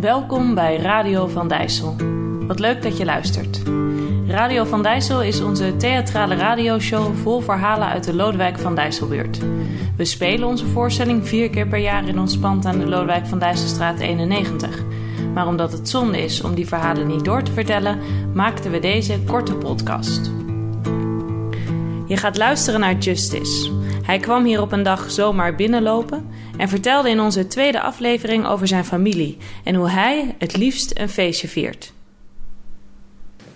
Welkom bij Radio van Dijssel. Wat leuk dat je luistert. Radio van Dijssel is onze theatrale radioshow vol verhalen uit de Lodewijk van Dijsselbuurt. We spelen onze voorstelling vier keer per jaar in ons pand aan de Lodewijk van Dijsselstraat 91. Maar omdat het zonde is om die verhalen niet door te vertellen, maakten we deze korte podcast. Je gaat luisteren naar Justice. Hij kwam hier op een dag zomaar binnenlopen en vertelde in onze tweede aflevering over zijn familie en hoe hij het liefst een feestje viert.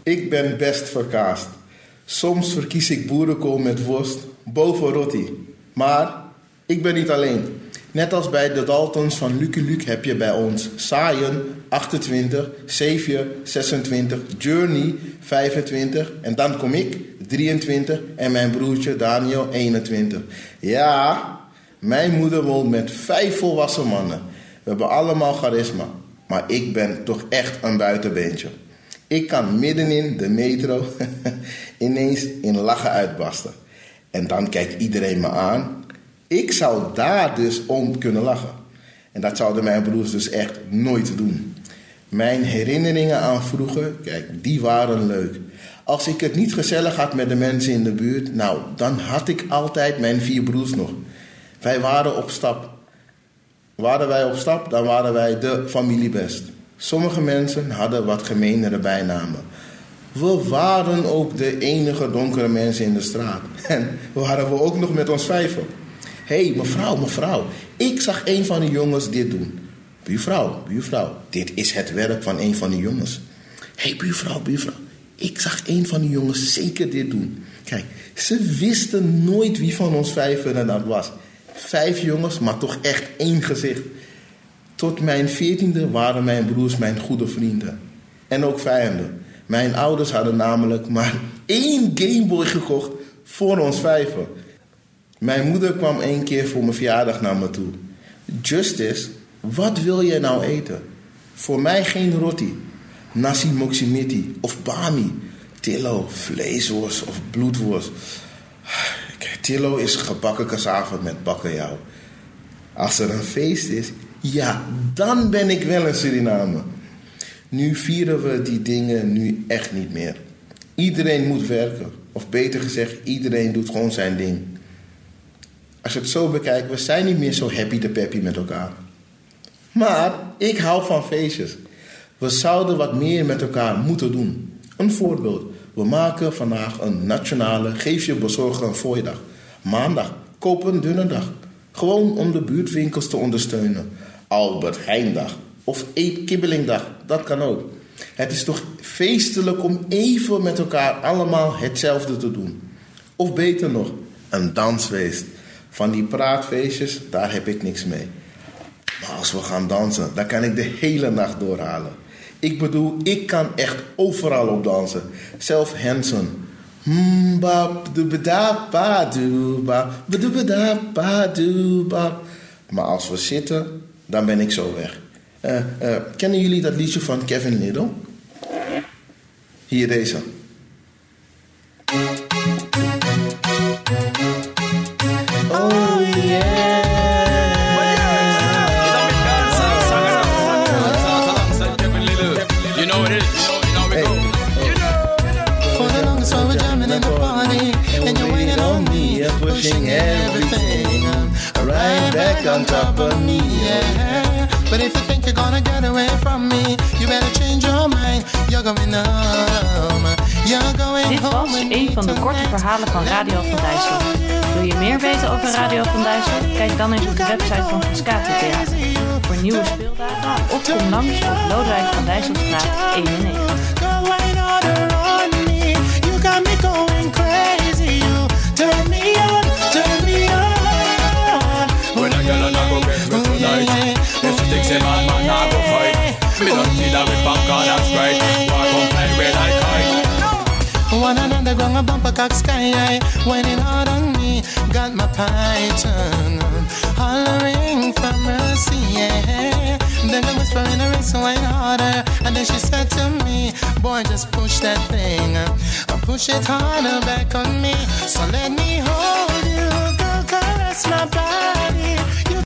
Ik ben best verkaasd. Soms verkies ik boerenkool met worst boven roti. Maar ik ben niet alleen. Net als bij de Daltons van Lucky Luke heb je bij ons Saaien 28, Xavier 26, Journey 25 en dan kom ik 23 en mijn broertje Daniel 21. Ja, mijn moeder woont met vijf volwassen mannen. We hebben allemaal charisma, maar ik ben toch echt een buitenbeentje. Ik kan middenin de metro ineens in lachen uitbarsten. En dan kijkt iedereen me aan. Ik zou daar dus om kunnen lachen. En dat zouden mijn broers dus echt nooit doen. Mijn herinneringen aan vroeger, kijk, die waren leuk. Als ik het niet gezellig had met de mensen in de buurt, nou, dan had ik altijd mijn vier broers nog. Wij waren op stap. Waren wij op stap, dan waren wij de familiebest. Sommige mensen hadden wat gemeenere bijnamen. We waren ook de enige donkere mensen in de straat. En waren we ook nog met ons vijven. Hé, hey, mevrouw, mevrouw, ik zag een van de jongens dit doen. Buurvrouw, buurvrouw, dit is het werk van een van de jongens. Hé, hey, buurvrouw, buurvrouw, ik zag een van de jongens zeker dit doen. Kijk, ze wisten nooit wie van ons vijven dat was. Vijf jongens, maar toch echt één gezicht. Tot mijn veertiende waren mijn broers mijn goede vrienden. En ook vijanden. Mijn ouders hadden namelijk maar één Gameboy gekocht voor ons vijven. Mijn moeder kwam één keer voor mijn verjaardag naar me toe. Justice, wat wil jij nou eten? Voor mij geen roti. Nasi moximiti of bami. Tillo, vleesworst of bloedworst. Tillo is gebakken cassave met bakkenjauw. Als er een feest is, ja, dan ben ik wel in Suriname. Nu vieren we die dingen nu echt niet meer. Iedereen moet werken. Of beter gezegd, iedereen doet gewoon zijn ding. Als je het zo bekijkt, we zijn niet meer zo happy de peppy met elkaar. Maar ik hou van feestjes. We zouden wat meer met elkaar moeten doen. Een voorbeeld. We maken vandaag een nationale Geef je bezorger een. Maandag, koop een dunne dag. Gewoon om de buurtwinkels te ondersteunen. Albert Heijndag of Eet Kibbelingdag, dat kan ook. Het is toch feestelijk om even met elkaar allemaal hetzelfde te doen. Of beter nog, een dansfeest. Van die praatfeestjes, daar heb ik niks mee. Maar als we gaan dansen, dan kan ik de hele nacht doorhalen. Ik bedoel, ik kan echt overal op dansen. Zelf Hanson. Maar als we zitten, dan ben ik zo weg. Uh, uh, kennen jullie dat liedje van Kevin Little? Hier deze. Pushing everything right back on top of me. Yeah. But if you think you're gonna get away from me, you better change your mind. You're going home. You're going Dit was een van de korte verhalen van Radio van Dijssel. Wil je meer weten over Radio van Dijssel? Kijk dan eens op de website van Frascati Theater. Voor nieuwe speeldagen of kom langs op Lodewijk van Dijsselstraat 91. Thinks a man, I go fight. Me don't see that with popcorn and sprite. Walk on play with like kite. One another ground a bumper cock sky high, whining hard on me. Got my python hollering for mercy. Yeah. Then the whisper in her ear, so wine harder. And then she said to me, Boy, just push that thing, uh, push it harder back on me. So let me hold you, girl, caress my body.